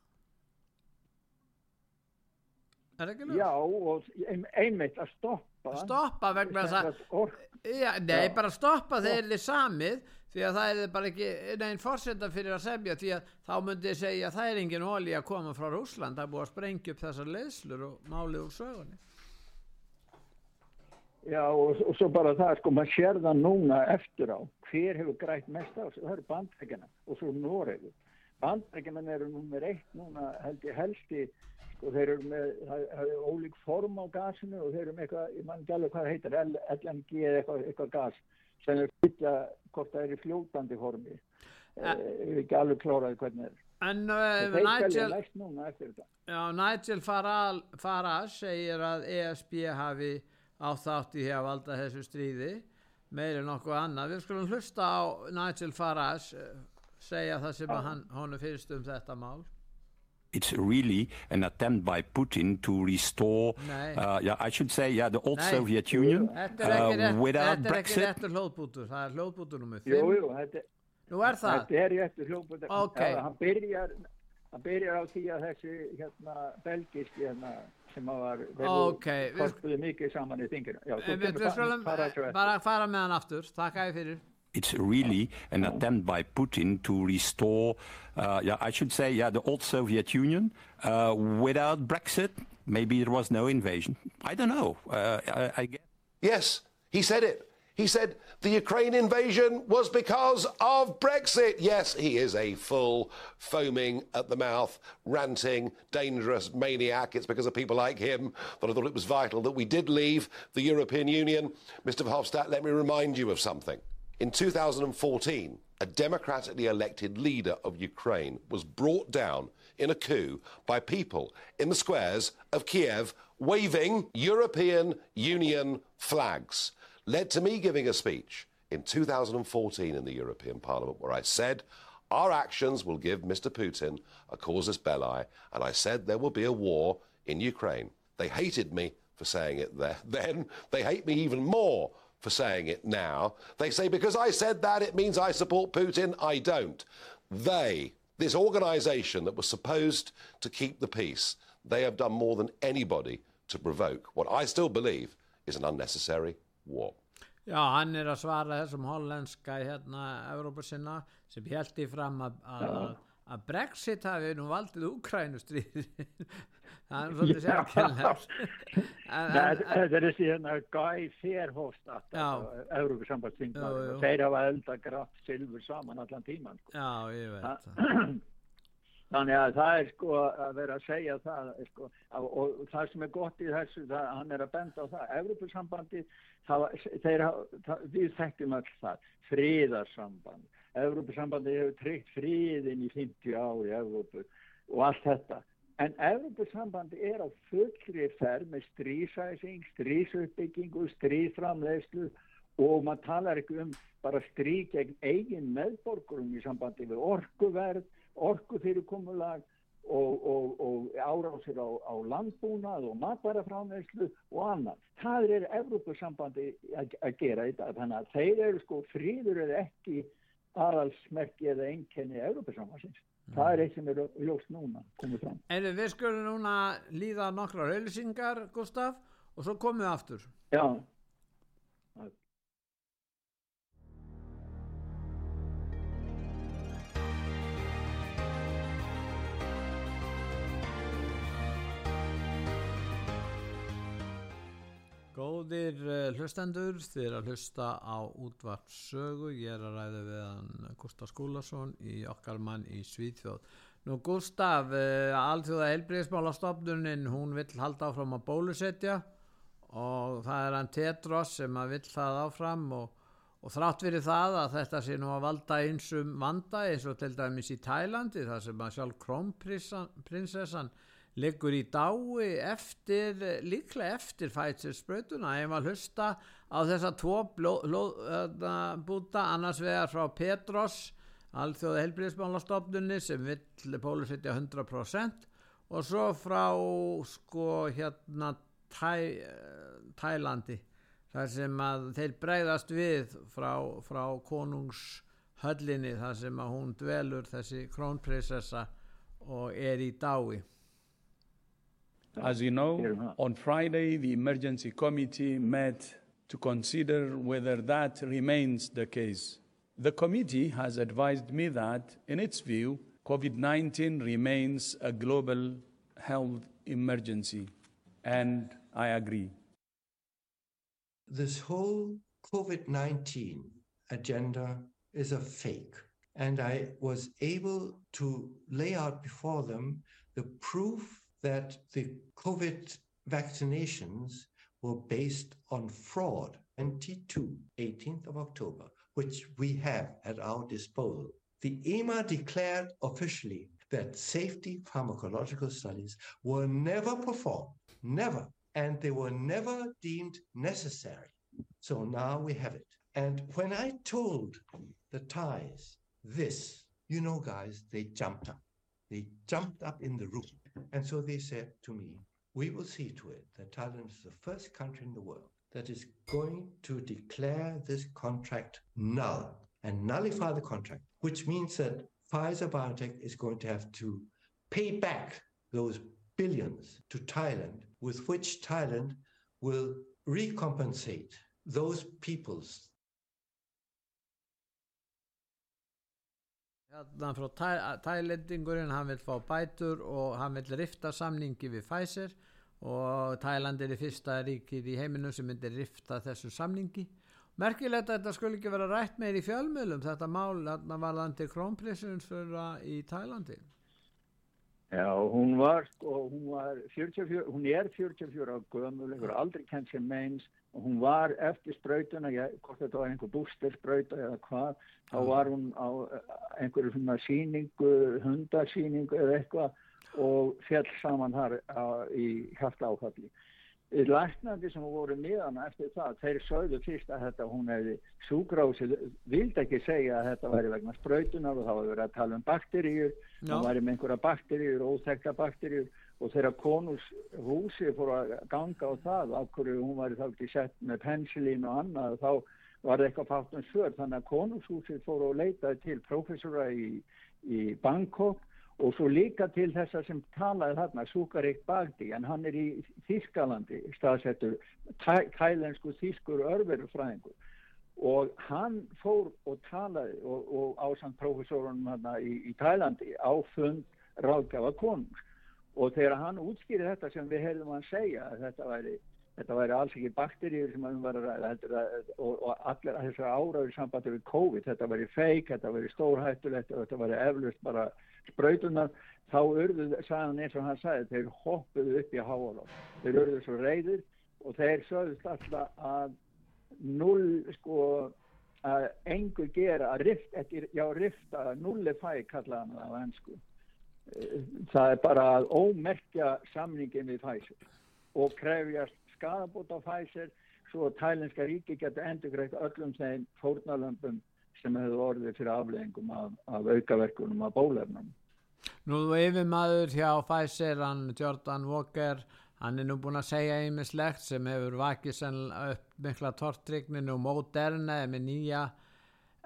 er ekki náttúrulega? Já og einmitt að stoppa að stoppa vegna það já, nei bara stoppa þegar þið samið því að það er bara ekki neinn fórsenda fyrir að semja því að þá myndi ég segja að það er engin ólí að koma frá Rúsland er búið að sprengja upp þessar leyslur og málið úr sögunni. Já og, og svo bara það sko maður sér það núna eftir á hver hefur grætt mest á það eru bandrækjana og svo Noregu bandrækjana eru nummer eitt núna held ég helsti sko, þeir eru með, það það er ólík form á gasinu og þeir eru með eitthvað, ég mann ekki alveg hvað heitir, LNG eða eitthvað, eitthvað gas sem er fylla hvort það er í fljótandi formi. Ja. Eh, Ég er ekki alveg kláraði hvernig er. En En uh, Nigel, já, Nigel Farage, Farage segir að ESB hafi áþátt í að valda þessu stríði meir en nokkuð annað. Við skulum hlusta á Nigel Farage uh, segja það sem hann, honum finnst um þetta mál. It's really an attempt by Putin to restore, Nee. uh, yeah, I should say, yeah, the old Nee. Soviet Union Þetta er ekki, uh, rétt, without þetta er ekki Brexit. réttur hljóðbútur, það er hljóðbútur nummið Jú, 5. jú, þetta, Nú er það. þetta er réttu hljóput. Ok. Hann byrjar, hann byrjar á því að þessi hérna, belgiski hérna, sem að var, Ok, við- korpuðu mikið saman í þinginu. Já, svo En Við, kemur við skulum fara þessu eftir. bara fara með hann aftur, þakka ég fyrir. It's really an attempt by Putin to restore, uh, yeah, I should say, yeah, the old Soviet Union uh, without Brexit. Maybe there was no invasion. I don't know. Uh, I, I guess. Yes, he said it. He said the Ukraine invasion was because of Brexit. Yes, he is a full, foaming at the mouth, ranting, dangerous maniac. It's because of people like him that I thought it was vital that we did leave the European Union. Mr. Verhofstadt, let me remind you of something. In 2014, a democratically elected leader of Ukraine was brought down in a coup by people in the squares of Kiev waving European Union flags. Led to me giving a speech in 2014 in the European Parliament where I said, Our actions will give Mr. Putin a casus belli, and I said there will be a war in Ukraine. They hated me for saying it there. Then they hate me even more for saying it now. They say because I said that it means I support Putin. I don't. They, this organization that was supposed to keep the peace, they have done more than anybody to provoke what I still believe is an unnecessary war. Já, hann er að svara þessum hollenska hérna Evrópusinna sem held í fram að, Brexit hafi nú valdið Úkrænustríð það er svolítið Nei, Þetta er þessi hérna Guy Verhofstadt, Já. Európa-sambandsþingmaður, þeir hafa elda grátt silfur saman allan tíman. Sko. Já, ég veit það. Þannig að það er sko að vera að segja það sko, og, og það sem er gott í þessu, það, hann er að benda á það, það, við þekkjum öll það, friðarsamband, Evropasambandi hefur tryggt friðin í 50 ár í Evropu og allt þetta. En Evropasambandi er á fullri ferð með strísæsing, strísuppbyggingu, strísframleyslu og maður talar ekki um bara strík gegn eigin meðborgurum í sambandi við orkuverð, orkufyrirkomulag og, og, og árásir á, á landbúnað og matvarafráneyslu og annað. Það er Evrópusambandi að, að gera þetta. Þannig að þeir eru sko fríður eða ekki aðalsmerki eða einkenni Evrópusambansins. Það er eitt sem er ljóst núna komið fram. En við skulum núna líða nokkrar auðlýsingar, Gustaf, og svo komum við aftur. Já, Góðir uh, hlustendur, þið er að hlusta á útvart sögu, ég er að ræða við hann Gustaf Skúlason í okkar mann í Svíþjóð. Nú Gustaf, uh, alþjóða heilbriðismálastofnunin, hún vill halda áfram að bólusetja og það er hann Tetros sem að vill það áfram og, og þrátt fyrir það að þetta sé nú að valda einsum vanda eins og til dæmis í Tælandi þar sem að sjálf krónprinsessan liggur í dái eftir, líklega eftir fætselsbrötuna ef að hlusta á þessa tvo bló- ló- þarna búta annars vegar frá Petros alþjóða helbriðismálastofnunni sem vill bólusetja 100% og svo frá sko hérna Tæ, Tælandi þar sem að þeir bregðast við frá, frá konungshöllinni þar sem að hún dvelur þessi krónprinsessa og er í dái As you know, on Friday, the emergency committee met to consider whether that remains the case. The committee has advised me that, in its view, COVID 19 remains a global health emergency, and I agree. this whole COVID 19 agenda is a fake. And I was able to lay out before them the proof that the COVID vaccinations were based on fraud. 22, 18th of October, which we have at our disposal. The EMA declared officially that safety pharmacological studies were never performed, never, and they were never deemed necessary. So now we have it. And when I told the Thais this, you know, guys, they jumped up. They jumped up in the room. And so they said to me, we will see to it that Thailand is the first country in the world that is going to declare this contract null and nullify the contract, which means that Pfizer Biotech is going to have to pay back those billions to Thailand, with which Thailand will recompensate those peoples Hérna frá tæ, Tælendingurinn, hann vil fá bætur og hann vil rifta samningi við Pfizer og Tæland er í fyrsta ríkið í heiminum sem myndir rifta þessu samningi. Merkilegt að þetta skulle ekki vera rætt meir í fjölmjölum, þetta mál var landi krónprinsins í Tælandi. Já, hún var, sko, hún var 44, hún er 44 á gömul, hefur aldrei kent sem meins og hún var eftir sprautuna, ég, hvort þetta var einhver bústersprauta eða hvað, þá var hún á einhverju svona síningu, hundasíningu eða eitthvað og fjall saman þar á, í hjarta áfalli. Læknandi sem voru miðan eftir það, þeir sögðu fyrst að þetta hún hefði súgrásið, vildi ekki segja að þetta væri vegna sprautunar og þá hefur verið að tala um bakteríur, það væri með einhverja bakteríur, óþekka bakteríur og þegar konus húsi fór að ganga á það, af hverju hún væri þá ekki sett með pensilín og annað, þá var það eitthvað fátt um svör, þannig að konushúsið fór að leita til professora í, í Bangkok og svo líka til þessa sem talaði þarna Súkarik Bagdi. En hann er í Þískalandi staðsettur kælensku þískur örverufræðingur. Og hann fór og talaði og, og ásand profesorunum þarna í, í Tælandi á fund ráðgjafa konungs og þegar hann útskýri þetta sem við heyrðum hann segja þetta væri Þetta væri alls ekki bakteríur sem hann var að ræða og, og allir þessar áraður sambandi við COVID, þetta væri feik, þetta væri stórhættulegt og þetta væri eflust bara spröytunar, þá urðu, sagðan eins og hann sagði, þeir hoppuðu upp í háalóf. Þeir urðu svo reyðir og þeir sögðust alltaf að null, sko, að engur gera, að rift, já, rifta, nulli fæ, kallaðan það á ennsku. Það er bara að ómerkja samningin við Pfizer og krefjast skadabóta Pfizer svo að tælenska ríki getur endur greitt öllum þeim fórnalömpum sem hefur orðið fyrir afleggingum af, af aukaverkunum af bólefnum. Nú yfir maður hjá Pfizer, hann Jordan Walker, hann er nú búin að segja einmislegt sem hefur vakið upp mikla tortrygninu og Moderna með nýja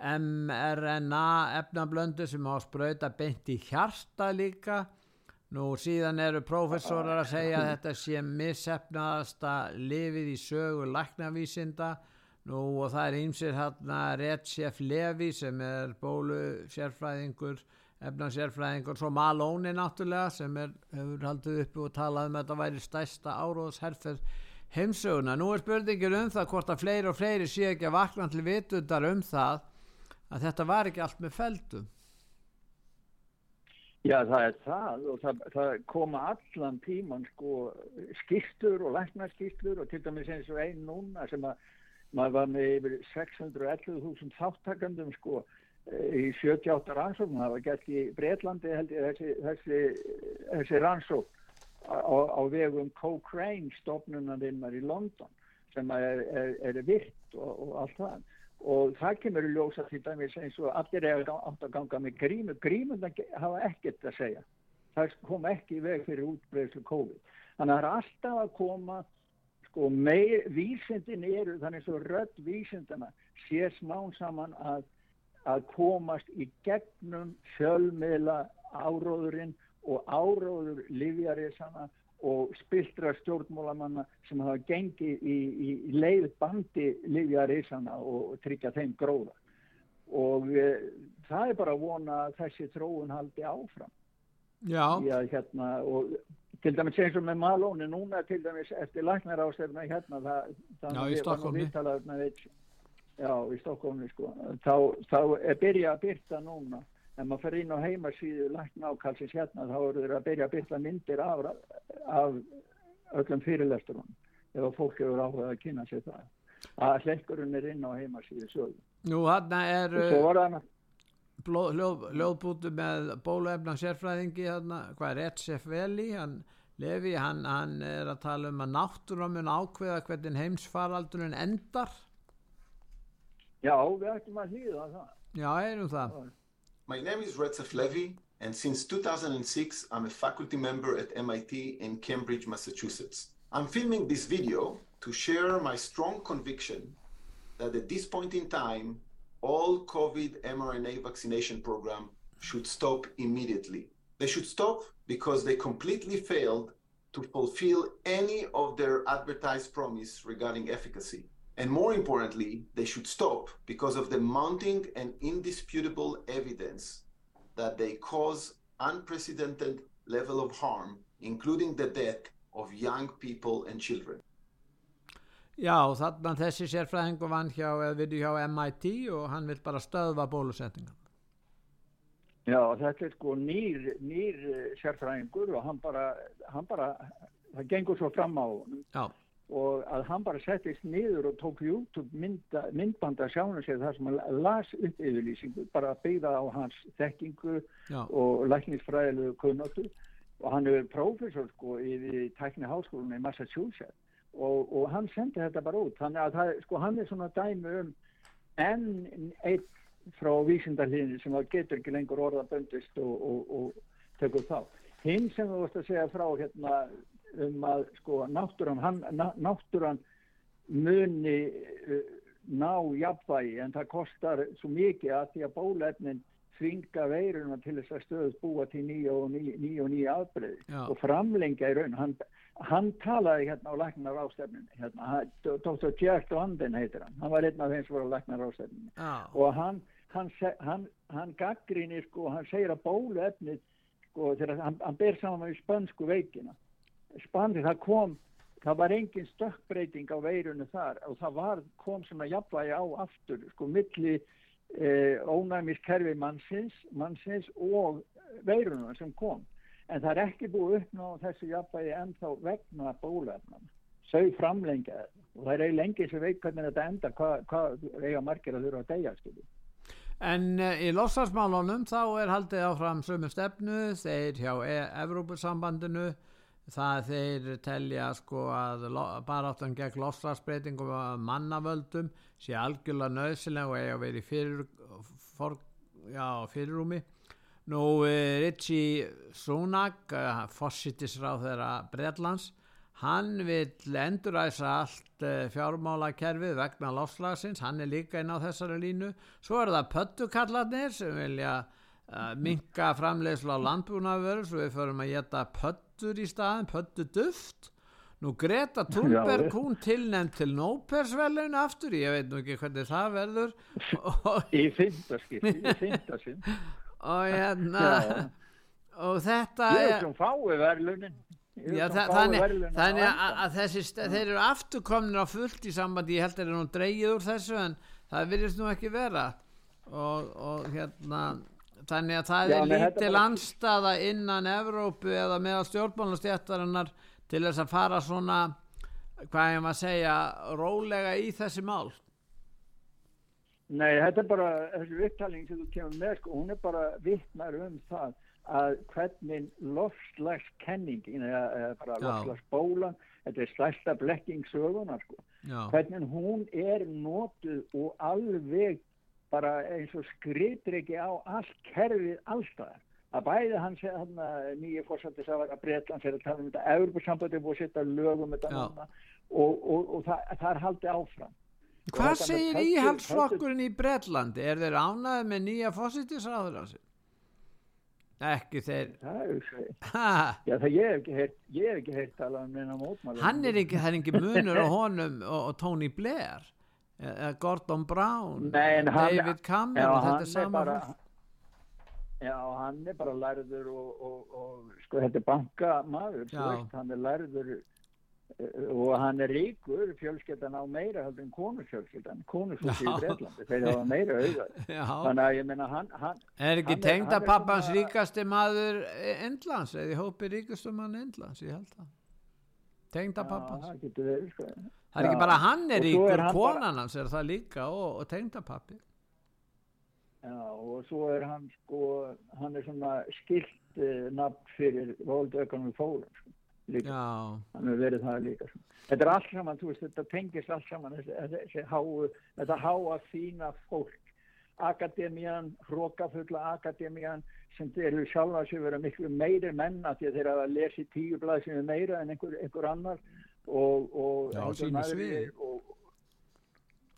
mRNA efnablöndu sem á spröyta beint í hjarta líka. Nú síðan eru prófessorar að segja að þetta sé missefnaðasta lifið í sögu læknavísinda. Nú og það er ímsir hérna Recep Levi sem er bólu sérfræðingur, efnansérfræðingur, svo Malóni náttúrulega sem er, hefur haldið uppi og talað um að þetta væri stærsta áróðsherfer heimsöguna. Nú er spurningin um það hvort að fleiri og fleiri sé ekki að vakna til vitundar um það að þetta var ekki allt með feldum. Já, það er það og það, það koma allan tíman sko skýrtur og læknarskýrtur og til dæmis eins og einn núna sem að maður var með yfir 611.000 þáttakandum sko í 78 rannsókn, það var gert í Breitlandi held ég þessi, þessi, þessi rannsókn á, á vegum Cochrane stofnunarinn í London sem er, er, er virt og, og allt það og það kemur í ljósa til dæmis eins og allir er átt að ganga með grímu grímuna hafa ekkert að segja. Það kom ekki í veg fyrir útbreyðslu COVID. Þannig að það er alltaf að koma sko meir vísindin eru þannig svo rödd vísindana sé smán saman að að komast í gegnum fjölmiðla áróðurinn og áróður livjarisana og spiltra stjórnmólamanna sem hafa gengið í, í, leið bandi livjarísana og, og tryggja þeim gróða. Og e, það er bara að vona að þessi tróun haldi áfram. Já. Já, hérna, og til dæmis eins og með Malóni núna til dæmis eftir læknar ástefna hérna það, Já, í Stokkómi Já, í Stokkómi sko. Þá, þá er byrja að byrta núna ef maður fer inn á heimasíðu lækna ákalsins hérna þá eru þeir að byrja að bylla myndir af, af öllum fyrirlesturunum ef fólk hefur áhugað að kynna sér það. Að hlekkurinn er inn á heimasíðu sögum. Nú hann er það hljóðbútu með bóluefna sérfræðingi hérna, hvað er Etsef Veli? Hann Levi, hann, hann er að tala um að náttúra mun ákveða hvernig heimsfaraldurinn endar. Já, við ættum að hlýða það. Já, erum það My name is Retzef Levy, and since 2006, I'm a faculty member at MIT in Cambridge, Massachusetts. I'm filming this video to share my strong conviction that at this point in time, all COVID mRNA vaccination program should stop immediately. They should stop because they completely failed to fulfill any of their advertised promise regarding efficacy. And more importantly, they should stop because of the mounting and indisputable evidence that they cause unprecedented level of harm, including the death of young people and children. Já, þarna þessi sérfræðingu vann hjá, eða við hjá MIT og hann vil bara stöðva bólusetningan Já, þetta er sko nýr, nýr sérfræðingur og hann bara, hann bara, það gengur svo fram á honum Já. Og að hann bara settist niður og tók YouTube mynda, myndbanda sjánu sér þar sem hann las upp yfirlýsingu, bara byggða á hans þekkingu Já. og læknisfræðilegu kunnáttu og hann er prófessor sko í tækni háskólinu í Massachusetts og, og hann sendi þetta bara út, þannig að það, sko hann er svona dæmi um enn einn frá vísindarliðinu sem að getur ekki lengur orða böndist og, og, og tekur þá. Hinn sem þú vorst að segja frá hérna um að sko náttúran, hann, ná, náttúran muni uh, ná jafnvægi en það kostar svo mikið að því að bólefnin þvinga veiruna til þess að stöðust búa til nýja og nýja, og nýja afbreyði og framlengja í raun. Hann, hann talaði hérna á læknar ástefninu, hérna, Dr. Jack London heitir hann, hann var einn af þeim sem var á læknar ástefninu Já. og hann, hann, hann, hann gaggrinir sko, hann segir að bóluefnið sko, þegar hann, hann ber saman við spönsku veikina spanni, það kom það var engin stökkbreyting á veirunu þar og það var, kom svona jafnvægi á aftur, sko, milli eh, ónæmiskerfi mannsins, mannsins og veiruna sem kom. En það er ekki búið uppná þessu jafnvægi ennþá vegna bóluefnana þau framlengja þetta. Og það er eiginlega engin sem veit hvernig þetta enda hvað hva, eiga margir að þurfa að deyja skilju En uh, í lossvarsmálunum þá er haldið áfram sömu stefnu, þeir hjá e Evrópussambandinu, það þeir telja sko að baráttan gegn lossvarsbreytingum og mannavöldum sé algjörlega nöðsileg og eiga að vera í fyrir, for, já, fyrirrúmi. Nú uh, Ritchie Sunak, uh, fossitisráð þeirra Bretlands, hann vil enduræsa allt uh, fjármálakerfið vegna lofslagsins, hann er líka inn á þessari línu. Svo er það pöttukallarnir sem vilja minka framleiðslu á landbúnaðvöru svo við förum að geta pöttur í staðin, pöttuduft. Nú Greta Thunberg, hún tilnefnd til Nópersvelun aftur, ég veit nú ekki hvernig það verður. í fymtaskipti, í fymtaskipti og hérna Já. og þetta ég er er sem fái verðlunin Já, fái þannig, þannig að, að þessi, þeir eru afturkomnir á fullt í sambandi, ég held að þeir eru nú dreigið úr þessu en það virðist nú ekki vera og, og hérna þannig að það Já, er lítil bara- anstaða innan Evrópu eða meðal stjórnmálastjættarinnar til þess að fara svona hvað ég maður að segja rólega í þessi mál. Nei, þetta er bara, þessi upptalning sem þú kemur með, sko, hún er bara vittnar um það að hvernig eða bara lofslagsbólan, þetta er stærsta blekking söguna, sko, hvernig hún er notuð og alveg bara eins og skritur ekki á allt kerfið allstaðar. Að bæði hann nýju fórsættis að vera Bretland sér að tala um þetta, Evropasambandi er búið að setja lögum og, og, og það, það er haldið áfram. Hvað segir íhaldsflokkurinn í Bretlandi? Er þeir ánæði með nýja fósittisráður á sig? Ekki þeir Það er Já, það ég hef ekki heyrt, ég hef ekki heyrt talað um neina mótmála. Hann er ekki, það er ekki munur á honum og, og Tony Blair eða Gordon Brown Nei, hann, David Cameron já, þetta hann er sama bara. Já, hann er bara lærður og, og, og sko, þetta er bankamaður, hann er lærður og hann er ríkur, fjölskyldan á meira heldur en konusfjölskyldan, konusfjölskyldan í. Breitlandi, þeir hafa meira auðvitað. Þannig að ég meina hann, hann Er ekki hann tengda hann pappans ríkasti maður Endlands, eða í hópi ríkastum mann Endlands, ég held það. Tengda Já, pappans. það getur verið, sko. Það er ekki bara hann er ríkur, konan hans er það líka og, og tengda pappi. Já, og svo er hann sko, hann er svona skilt uh, nafn fyrir Economic Forum, sko, líka. Hann hefur verið það líka, sko. Þetta er allt saman, veist, þetta tengist allt saman, þessi, þessi háu, þetta háa fína fólk. Akademían, hrókafulla akademían, sem eru sjálfa sig vera miklu meiri menna því að þeir hafa lesið tíu blað sem er meira en einhver, einhver annar og, og Já, sviði. og,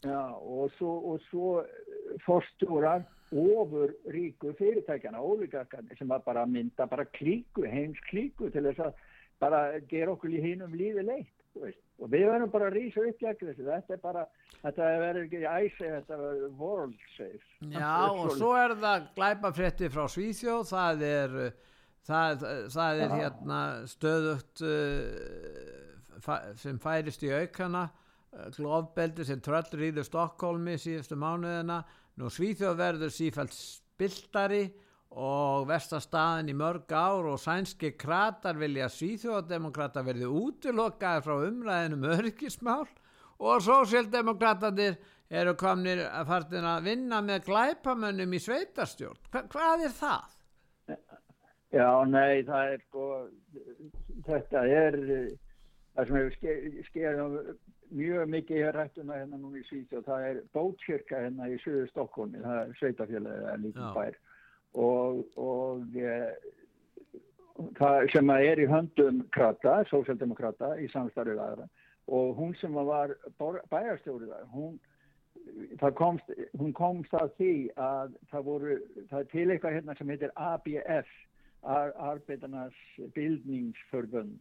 Já, og svo, og svo fórstjórar ofur ríku fyrirtækjana, ólíkarkarnir sem að bara mynda bara klíku, heims klíku til þess að bara gera okkur í hinum lífi leitt, veist. Og við verðum bara að rísa upp þessu, þetta er bara, þetta verður ekki æsi, þetta verður world safe. Já, og svo er það glæpafrétti frá Svíþjóð, það er, uh, það, það er hérna stöðugt uh, sem færist í aukana, uh, glofbeldi sem tröllur íður Stokkólmi síðustu mánuðina, nú Svíþjóð verður sífælt spiltari og vestastaðin í mörg ár og sænski kratar vilja Svíþjóðdemokrata verði útilokkaði frá umræðinum örgismál og sósíaldemokratadir eru komnir að fartin að vinna með glæpamönnum í sveitarstjórn. Hva, hvað er það? Já, nei, það er sko, þetta er, eh, það sem hefur ske- skeið mjög mikið í rættuna hérna núna í Svíþjóð, það er bótkirka hérna í söðu Stokkólmi, það er sveitafélagið, lítið Já. bær og, og e, það sem að er í höndum krata, sósjaldemokrata í samstarfið aðra og hún sem var bæjarstjórið þar, hún komst, hún komst að því að það voru, það er til eitthvað hérna sem heitir ABF Ar Arbeitarnas Bildningsförbund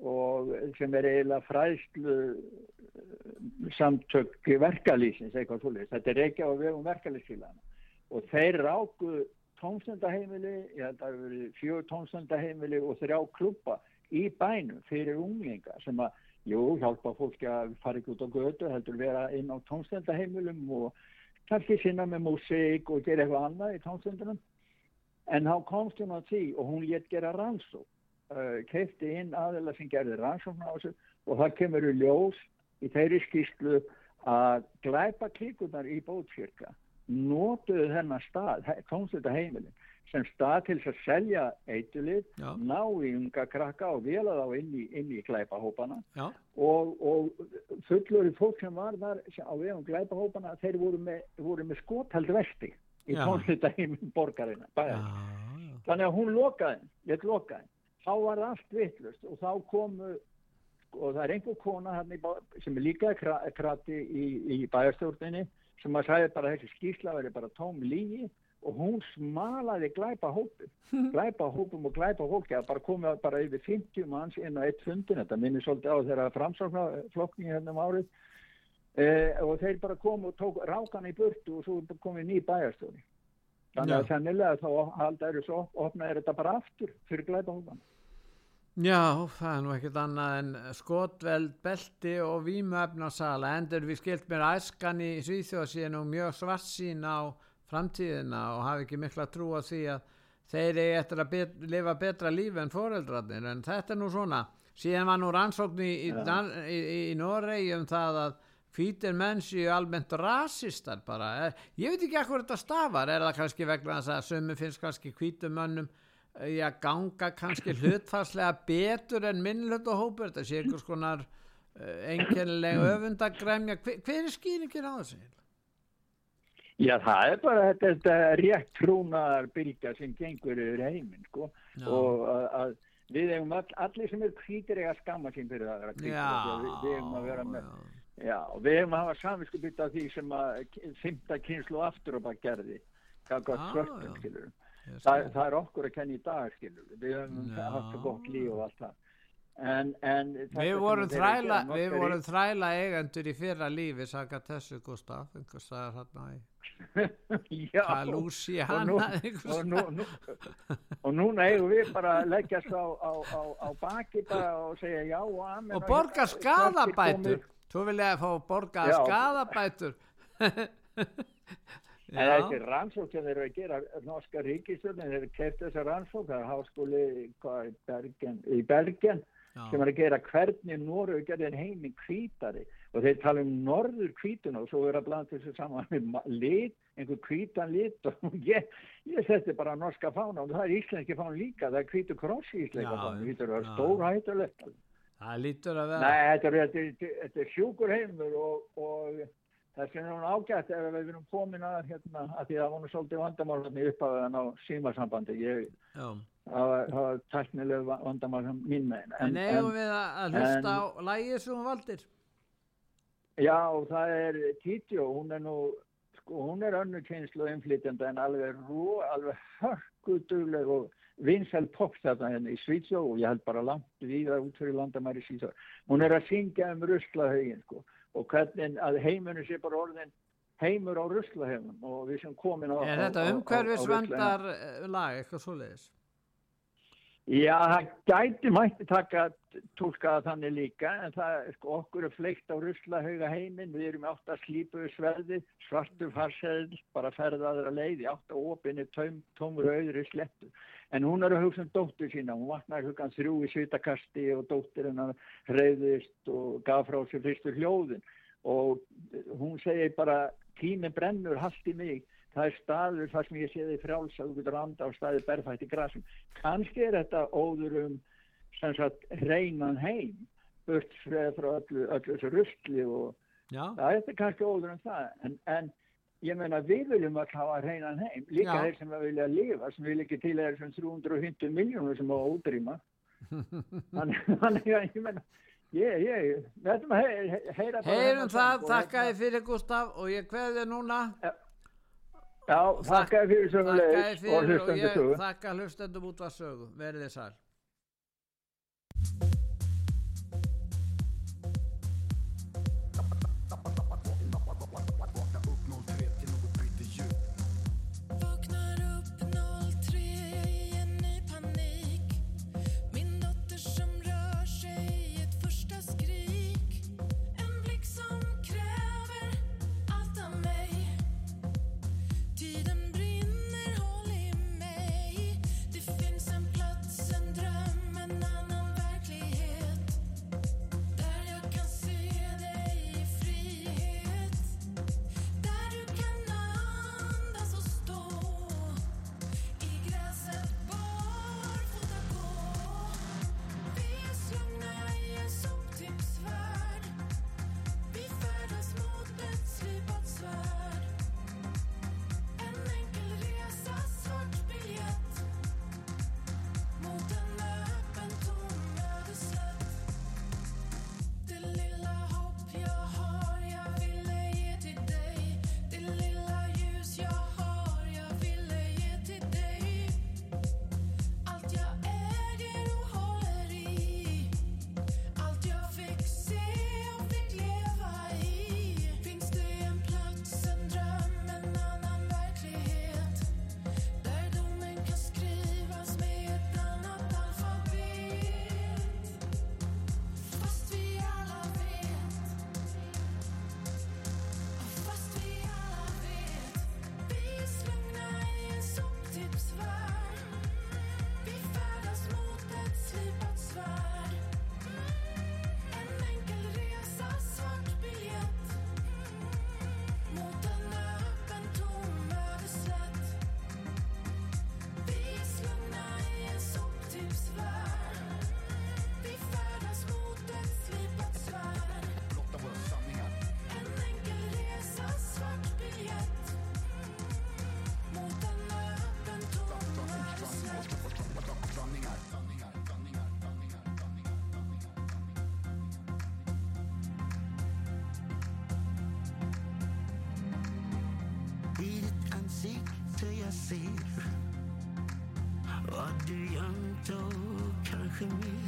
og sem er eiginlega fræðslu eh, samtök verkalýsins eitthvað svolítið, þetta er ekki á vegum verkalýsfélagana og þeir ráku tónstendaheimili, ég held að það hafi verið fjögur tónstendaheimili og þrjá klubba í bænum fyrir unglinga sem að, jú, hjálpa fólki að fara ekki út á götu, heldur vera inn á tónstendaheimilum og kannski sinna með músík og gera eitthvað annað í tónstendunum. En þá komst hún að því og hún létt gera rannsók, uh, keipti inn aðeila sem gerði rannsókn á þessu og það kemur í ljós í þeirri skýslu að glæpa klíkunar í bótkirka notuðu þennan stað, tónstölda heimilin, sem stað til að selja eitulið, ná í unga krakka og vela þá inn í, inn í glæpahópana og, og fullur fólk sem var þar á vegum glæpahópana, þeir voru með, voru með skothald vesti í Já. tónstölda heimilin borgarina, bæjar. Þannig að hún lokaði, ég lokaði. Þá var það allt vittlust og þá komu, og það er einhver kona sem er líka kra, krati í, í bæjarstjórninni sem að sagði bara þessi skýrsla veri bara tóm lígi og hún smalaði glæpa hópum, glæpa hópum og glæpa fólki að bara komið bara yfir 50 manns inn á eitt fundin, þetta minnir svolítið á þeirra framsákna flokkningi hérna um árið eh, og þeir bara komu og tók rákan í burtu og svo komið ný bæjarstjóri. Þannig að sennilega þá halda eru svo opnaði þetta bara aftur fyrir glæpa hópan. Já, það er nú ekkert annað en skotveld, belti og vímuefnasala. Endur við skilt mér æskan í Svíþjóð sé nú mjög svart sín á framtíðina og hafi ekki mikla trú á því að þeir eigi eftir að bet, lifa betra lífi en foreldrarnir. En þetta er nú svona. Síðan var nú rannsókn í, í, Já. Dan- í, í Noregi um það að hvítir menn séu almennt rasistar bara. Eh, Ég veit ekki ekkur þetta stafar. Er það kannski vegna þess að sömu finnst kannski hvítum mönnum að ganga kannski hlutfarslega betur en minnlutahópur þetta sé einhvers konar uh, einkennileg öfundagremja hver, hver er skýringin á þessu? Já, það er bara þetta, þetta rétt trúnaðar bylgja sem gengur yfir heiminn, sko. Já. Og að, að við eigum all, allir sem er hvítir eiga að skamma sín fyrir það. Já, Við, við eigum að vera með, já, og við eigum að hafa samvinskubytt af því sem að fymta kynslu aftur og bara gerði. Hvað Já, svörtum, já. skilur. Það, það er okkur að kenna í dag, skilur. Við. Höfum Já. haft það gott líf og allt það. En, en Við vorum að þræla, við vorum þræla eigendur í fyrra lífi, saka þessu Gustaf, einhvers staðar hérna í Já, Louisiana, og, nú, og, nú, og núna eigum við bara að leggjast á, á, á, á baki bara og segja já og amen. Og borga skadabætur komið- svo vil ég að fá að borga skadabætur En þessi rannsók sem þeir eru að gera, norska ríkistöldin, þeir eru keft þessa rannsók, það er háskóli hvað, í Bergen, í Bergen Já. sem er að gera hvernig Noregu gerði heiminn hvítari. Og þeir tala um norður hvítuna og svo er að blanda þessu saman með lit, einhver hvítan lit. Og ég, ég setti bara norska fána og það er íslenski fána líka, það er hvítu kross í íslenska fána, þetta er já. stór hættulegt. það lítur að vera. Nei, þetta er, er sjúkur heimur og, og vegna er hún ágætt ef við erum komin að hérna, að því að það nú svolítið vandamálni upp að á símasambandi. Það var, það tæknileg vandamál sem mín megin. en eigum við að hlusta á lægið sem hún valdir Já, það er Títjó, hún er nú, sko, hún er önnu kynslu innflytjanda en alveg rú, alveg hörkudugleg og vinsæl popstæta henni í Svítsjó og ég held bara langt viða út fyrir landamæri Svítsjó. Hún er að syngja um ruslahauðin, sko, og hvernig að heimunum sé bara orðin heimur á ruslahauðum og við sem komin á... er þetta umhverfisvendar eh, lag eitthvað svoleiðis Já, það gæti mætti taka tólka þannig líka en það, sko, okkur er fleikt á ruslahauga heiminn, við erum átt að slípu sverði, svartu farseðl, bara ferðaður að leið, í átt að opinni tóm, tómur auðri slettu. En hún er að hugsa um dóttur sína, hún vaknaði hlugan þrjú í svitakasti og dóttir hennar hreyðist og gaf frá sér fyrstu hljóðin og hún segir bara tími brennur haldt í mig það er staður þar sem ég sé þið frjáls að þú getur anda á staði berfætt í grasum. Kannski er þetta óður um sem sagt reynan heim burt frá, öllu, öllu þessu rusli og Já. það er kannski óður um það. En, en ég meina við viljum að hafa reynan heim. Líka Já. þeir sem að vilja lifa sem vil ekki til er sem 350 miljónur sem á að útrýma. Þannig að ég meina ég, ég, við ætlum að heyra, heyrum það, þakka þið fyrir Gustaf og ég kveði þið núna Já, þakka þér fyrir þið og ég sögu. þakka hlustendum út að sögu verið þið sæl in me.